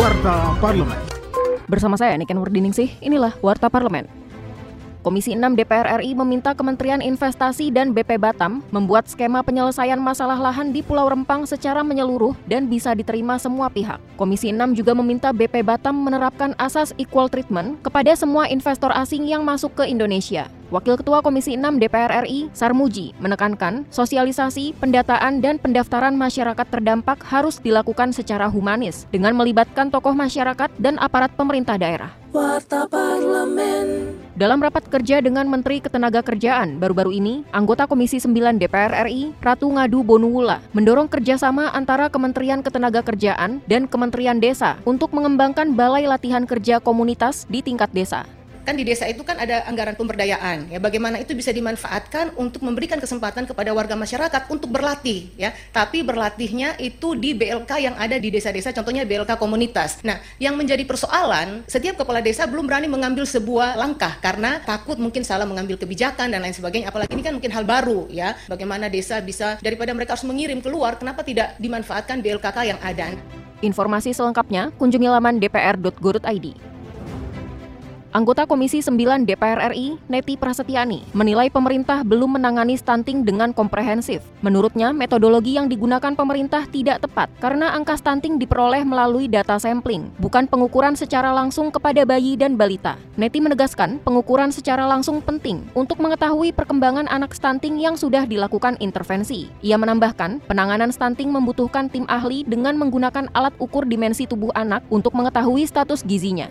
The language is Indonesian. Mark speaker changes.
Speaker 1: Warta Parlemen.
Speaker 2: Bersama saya Niken Wardiningsih, inilah Warta Parlemen. Komisi 6 DPR RI meminta Kementerian Investasi dan BP Batam membuat skema penyelesaian masalah lahan di Pulau Rempang secara menyeluruh dan bisa diterima semua pihak. Komisi 6 juga meminta BP Batam menerapkan asas equal treatment kepada semua investor asing yang masuk ke Indonesia. Wakil Ketua Komisi 6 DPR RI, Sarmuji, menekankan sosialisasi, pendataan, dan pendaftaran masyarakat terdampak harus dilakukan secara humanis dengan melibatkan tokoh masyarakat dan aparat pemerintah daerah. Warta Parlemen. Dalam rapat kerja dengan Menteri Ketenagakerjaan baru-baru ini, anggota Komisi 9 DPR RI, Ratu Ngadu Bonuwula, mendorong kerjasama antara Kementerian Ketenagakerjaan dan Kementerian Desa untuk mengembangkan balai latihan kerja komunitas di tingkat desa
Speaker 3: kan di desa itu kan ada anggaran pemberdayaan ya. Bagaimana itu bisa dimanfaatkan untuk memberikan kesempatan kepada warga masyarakat untuk berlatih ya. Tapi berlatihnya itu di BLK yang ada di desa-desa contohnya BLK komunitas. Nah yang menjadi persoalan setiap kepala desa belum berani mengambil sebuah langkah karena takut mungkin salah mengambil kebijakan dan lain sebagainya. Apalagi ini kan mungkin hal baru ya. Bagaimana desa bisa daripada mereka harus mengirim keluar kenapa tidak dimanfaatkan BLKK yang ada?
Speaker 2: Informasi selengkapnya kunjungi laman dpr.go.id. Anggota Komisi 9 DPR RI, Neti Prasetyani, menilai pemerintah belum menangani stunting dengan komprehensif. Menurutnya, metodologi yang digunakan pemerintah tidak tepat karena angka stunting diperoleh melalui data sampling, bukan pengukuran secara langsung kepada bayi dan balita. Neti menegaskan, pengukuran secara langsung penting untuk mengetahui perkembangan anak stunting yang sudah dilakukan intervensi. Ia menambahkan, penanganan stunting membutuhkan tim ahli dengan menggunakan alat ukur dimensi tubuh anak untuk mengetahui status gizinya